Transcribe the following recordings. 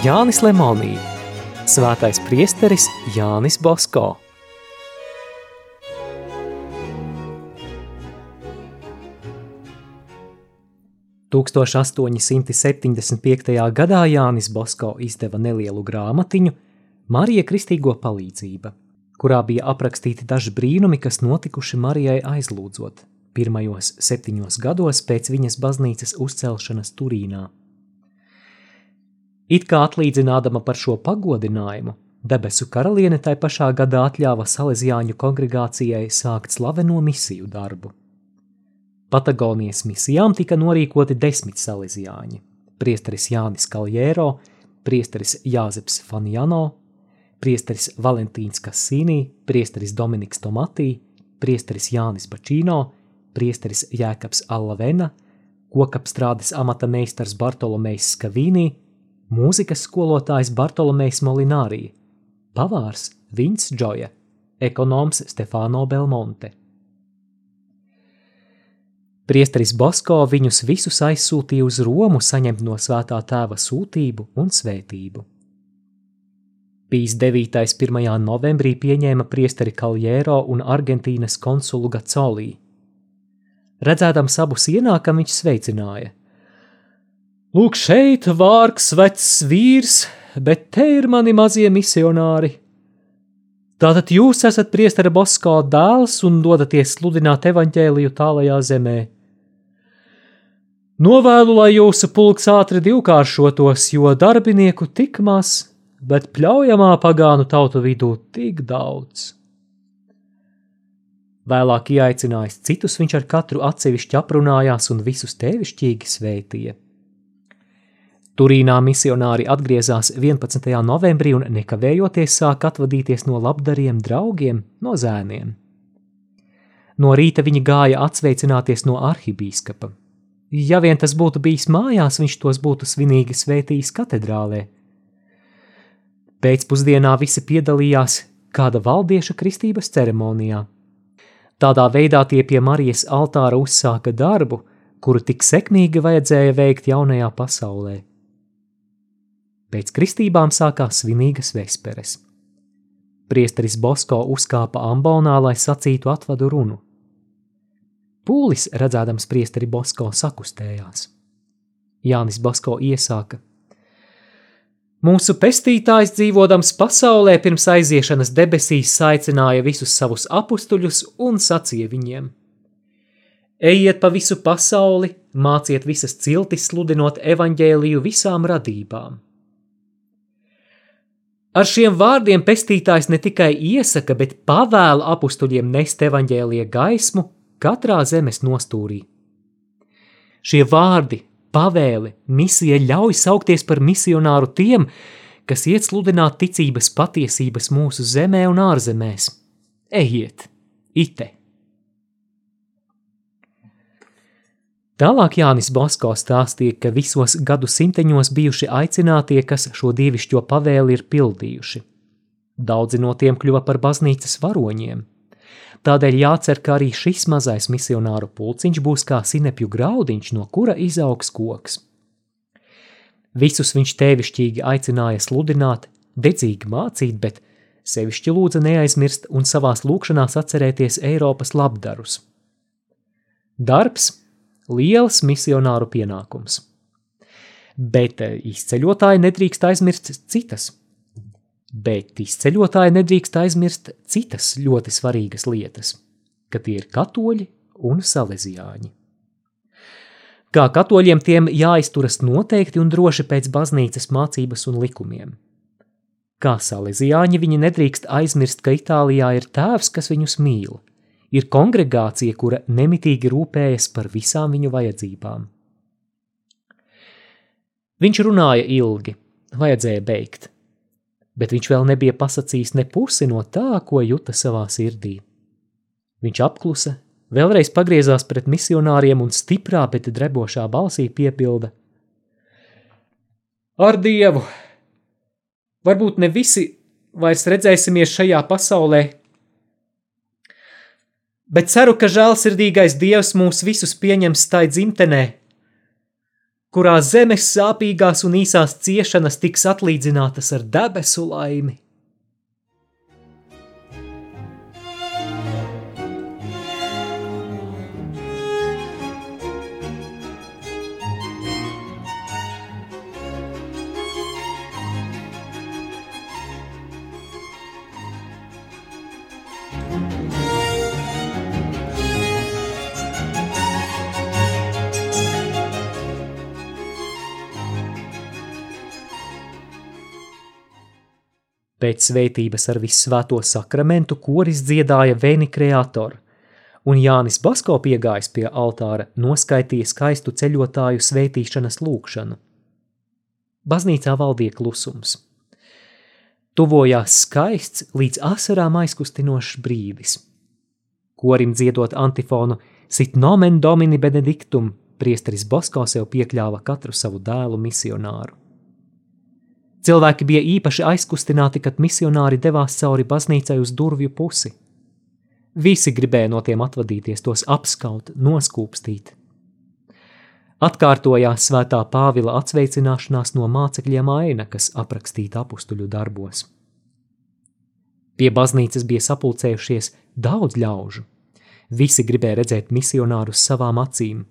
Jānis Lemonī, svētais priesteris Jānis Bosko. Tūkstoš 875. gadā Jānis Bosko izdeva nelielu grāmatiņu Marija Kristīgo palīdzība, kurā bija aprakstīti daži brīnumi, kas notikuši Marijai aizlūdzot pirmajos septiņos gados pēc viņas baznīcas uzcelšanas Turīnā. It kā atlīdzinādama par šo pagodinājumu, debesu karaliene tai pašā gadā atļāva Salesiāņu kongregācijai sākt slaveno misiju darbu. Patagonijas misijām tika norīkoti desmit Salesiāņi – priesteris Jānis Kaljēro, priesteris Jāzeps Fanjano, priesteris Valentīns Kassīnī, priesteris Dominiks Tomatī, priesteris Jānis Bačīno, priesteris Jēkabs Allavena, kokapstrādes amata meistars Bartolomejs Skavīnī – mūzikas skolotājs Bartolomejs Molinārī, pavārs Vince Džoja, ekonoms Stefano Belmonte. Priesteris Bosko viņus visus aizsūtīja uz Romu saņemt no svētā tēva sūtību un svētību. Pīs 9. 1. novembrī pieņēma priesteri Kaljēro un Argentīnas konsulu Gacolī. Redzēdams abus ienākam, viņš sveicināja – Lūk, šeit vārks vecs vīrs, bet te ir mani mazie misionāri. Tātad jūs esat priestera Bosko dēls un dodaties sludināt evaņģēliju tālajā zemē. Novēlu, lai jūsu pulks ātri divkāršotos, jo darbinieku tik maz, bet pļaujamā pagānu tautu vidū tik daudz. Vēlāk ieaicinājis citus, viņš ar katru atsevišķi aprunājās un visus tevišķīgi svētīja. Turīnā misionāri atgriezās 11. novembrī un nekavējoties sāk atvadīties no labdariem draugiem, no zēniem. No rīta viņi gāja atsveicināties no arhibīskapa. Ja vien tas būtu bijis mājās, viņš tos būtu svinīgi svētījis katedrālē. Pēcpusdienā visi piedalījās kāda valdieša kristības ceremonijā. Tādā veidā tie pie Marijas altāra uzsāka darbu, kuru tik sekmīgi vajadzēja veikt jaunajā pasaulē. Pēc kristībām sākās svinīgas vesperes. Priesteris Bosko uzkāpa ambonā, lai sacītu atvadu runu. Pūlis, redzēdams priesteri Bosko, sakustējās. Jānis Bosko iesāka: Mūsu pestītājs dzīvodams pasaulē pirms aiziešanas debesīs saicināja visus savus apstuļus un sacīja viņiem: Ejiet pa visu pasauli, māciet visas ciltis, sludinot evaņģēliju visām radībām Ar šiem vārdiem pestītājs ne tikai iesaka, bet pavēla apustuļiem nest evaņģēlie gaismu katrā zemes nostūrī. Šie vārdi, pavēle, misija ļauj saukties par misionāru tiem, kas iet sludināt ticības patiesības mūsu zemē un ārzemēs. Ejiet, ite! Tālāk Jānis Bosko stāstīja, ka visos gadu simteņos bijuši aicinātie, kas šo dievišķo pavēli ir pildījuši. Daudzi no tiem kļuva par baznīcas varoņiem. Tādēļ jācer, ka arī šis mazais misionāru pulciņš būs kā sinepju graudiņš, no kura izaugs koks. Visus viņš tēvišķīgi aicināja sludināt, dedzīgi mācīt, bet sevišķi lūdza neaizmirst un savās lūkšanās atcerēties Eiropas labdarus. Darbs liels misionāru pienākums. Bet eh, izceļotāji nedrīkst aizmirst citas. Bet izceļotāji nedrīkst aizmirst citas ļoti svarīgas lietas, ka tie ir katoļi un salesiāņi. Kā katoļiem tiem jāizturas noteikti un droši pēc baznīcas mācības un likumiem. Kā salesiāņi viņi nedrīkst aizmirst, ka Itālijā ir tēvs, kas viņus mīl – ir kongregācija, kura nemitīgi rūpējas par visām viņu vajadzībām. Viņš runāja ilgi, vajadzēja beigt, bet viņš vēl nebija pasakījis ne pusi no tā, ko juta savā sirdī. Viņš apklusa, vēlreiz pagriezās pret misionāriem un stiprā, bet drebošā balsī piepilda: Ar Dievu! Varbūt ne visi vairs redzēsimies šajā pasaulē, bet ceru, ka žēlsirdīgais Dievs mūs visus pieņems tai dzimtenē. kurā zemes sāpīgās un īsās ciešanas tiks atlīdzinātas ar debesu laimi. Pēc svētības ar visvēto sakramentu koris dziedāja Vēni Kreatoru, un Jānis Basko piegājis pie altāra noskaitīja skaistu ceļotāju svētīšanas lūkšanu. Baznīcā valdīja klusums. Tuvojās skaists līdz asarām aizkustinošs brīdis. Korim dziedot antifonu Sit nomen domini benediktum, priesteris Basko sev piekļāva katru savu dēlu misionāru. Cilvēki bija īpaši aizkustināti, kad misionāri devās cauri baznīcai uz durvju pusi. Visi gribēja no tiem atvadīties, tos apskaut, noskūpstīt. Atkārtojās svētā Pāvila atsveicināšanās no mācekļiem aina, kas aprakstīta apustuļu darbos. Pie baznīcas bija sapulcējušies daudz ļaužu. Visi gribēja redzēt misionārus savām acīm.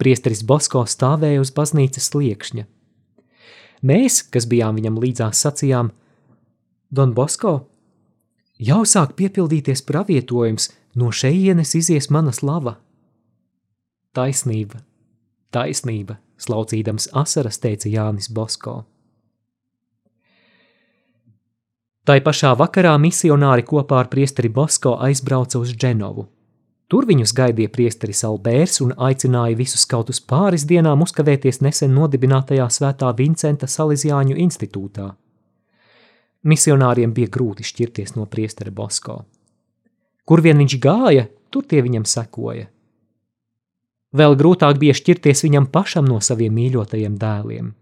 Priesteris Bosko stāvēja uz baznīcas sliekšņa, Mēs, kas bijām viņam līdzās, sacījām: Don Bosko, jau sāk piepildīties pravietojums, no šejienes izies mana slava. Taisnība, taisnība, slaucīdams asaras, teica Jānis Bosko. Tai pašā vakarā misionāri kopā ar priesteri Bosko aizbrauca uz Dženovu. Tur viņus gaidīja priesteris Albērs un aicināja visus kaut uz pāris dienām uzkavēties nesen nodibinātajā svētā Vincenta Salīzjāņu institūtā. Misionāriem bija grūti šķirties no priestera Bosko. Kur vien viņš gāja, tur tie viņam sekoja. Vēl grūtāk bija šķirties viņam pašam no saviem mīļotajiem dēliem.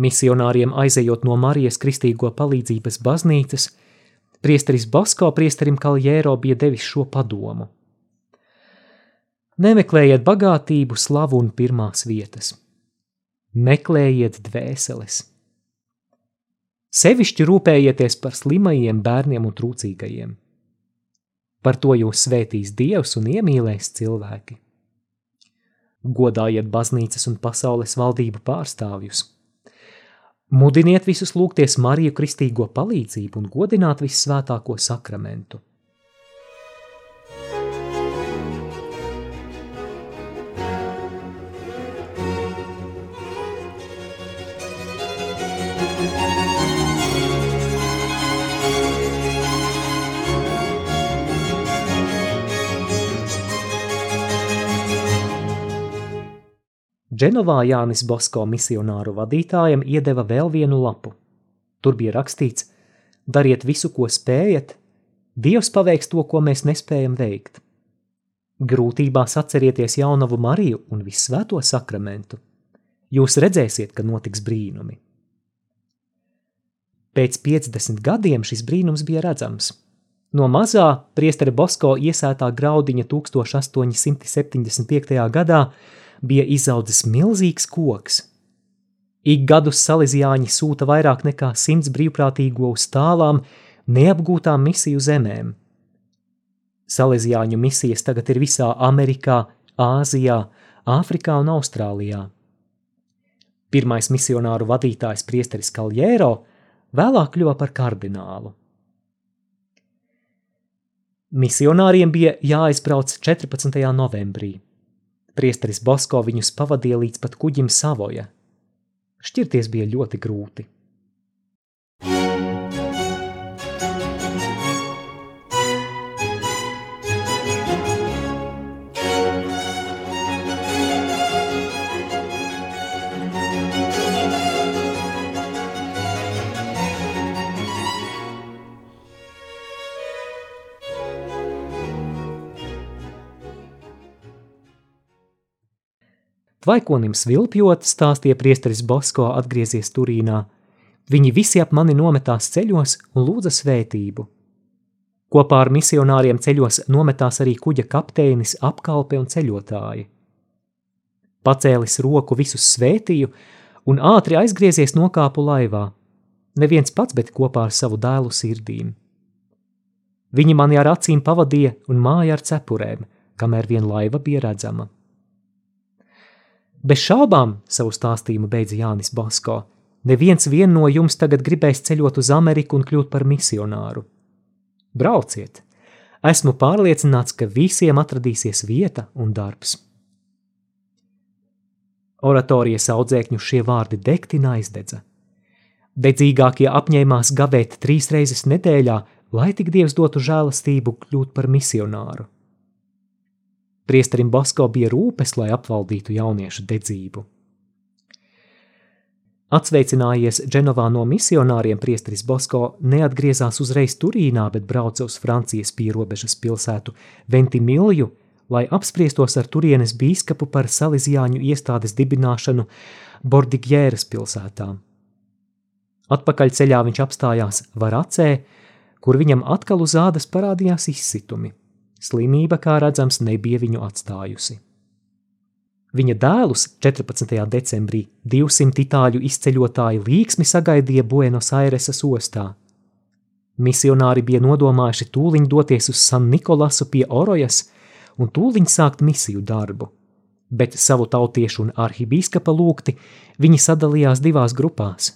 Misionāriem aizejot no Marijas Kristīgo palīdzības baznīcas – Priesteris Basko priesterim Kaljēro bija devis šo padomu. Nemeklējiet bagātību, slavu un pirmās vietas. Meklējiet dvēseles. Sevišķi rūpējieties par slimajiem bērniem un trūcīgajiem. Par to jūs svētīs Dievs un iemīlēs cilvēki. Godājiet baznīcas un pasaules valdību pārstāvjus – Mudiniet visus lūgties Mariju Kristīgo palīdzību un godināt vissvētāko sakramentu. Dženovā Jānis Bosko misionāru vadītājam iedeva vēl vienu lapu. Tur bija rakstīts: Dariet visu, ko spējat, Dievs paveiks to, ko mēs nespējam veikt. Grūtībās atcerieties jaunavu Mariju un visvēto sakramentu. Jūs redzēsiet, ka notiks brīnumi. Pēc 50 gadiem šis brīnums bija redzams. No mazā priestera Bosko iesētā graudiņa 1875. gadā bija izaudzis milzīgs koks. Ik gadus salīdzjāņi sūta vairāk nekā simts brīvprātīgo uz tālām, neapgūtām misiju zemēm. Salīdzjāņu misijas tagad ir visā Amerikā, Āzijā, Āfrikā un Austrālijā. Pirmais misionāru vadītājs priesteris Kaljēro vēlāk kļuva par kardinālu. Misionāriem bija jāizbrauc 14. novembrī. Priesteris Bosko viņus pavadīja līdz pat kuģim Savoja. Šķirties bija ļoti grūti. Tvaikonim svilpjot, stāstīja priesteris Bosko atgriezies Turīnā. Viņi visi ap mani nometās ceļos un lūdza svētību. Kopā ar misionāriem ceļos nometās arī kuģa kapteinis, apkalpe un ceļotāji. Pacēlis roku visus svētīju un ātri aizgriezies nokāpu laivā. Neviens pats, bet kopā ar savu dēlu sirdīm. Viņi mani ar acīm pavadīja un māja ar cepurēm, kamēr vien laiva bija redzama. Bez šaubām, savu stāstījumu beidza Jānis Basko, neviens vien no jums tagad gribēs ceļot uz Ameriku un kļūt par misionāru. Brauciet! Esmu pārliecināts, ka visiem atradīsies vieta un darbs. Oratorijas audzēkņu šie vārdi degtina aizdedza. Dedzīgākie apņēmās gavēt trīs reizes nedēļā, lai tik Dievs dotu žēlastību kļūt par misionāru. Priesterim Basko bija rūpes, lai apvaldītu jauniešu dedzību. Atsveicinājies Dženovā no misionāriem, priesteris Basko neatgriezās uzreiz Turīnā, bet brauca uz Francijas pierobežas pilsētu Ventimilju, lai apspriestos ar turienes bīskapu par salīdzjāņu iestādes dibināšanu Bordigjēras pilsētā. Atpakaļ ceļā viņš apstājās Varacē, kur viņam atkal uz ādas parādījās izsitumi. Slimība, kā redzams, nebija viņu atstājusi. Viņa dēlus 14. decembrī 200 itāļu izceļotāji līksmi sagaidīja Buenos Aireses ostā. Misionāri bija nodomājuši tūliņ doties uz San Nikolasu pie Orojas un tūliņ sākt misiju darbu, bet savu tautiešu un arhibīskapa lūgti viņi sadalījās divās grupās.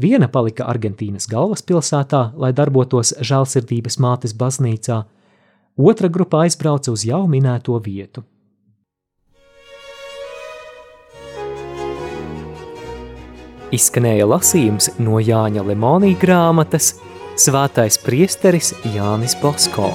Viena palika Argentīnas galvaspilsētā, lai darbotos žēlsirdības mātes baznīcā – Otra grupa aizbrauca uz jau minēto vietu. Izskanēja lasījums no Jāņa Lemonija grāmatas Svētais priesteris Jānis Bosko.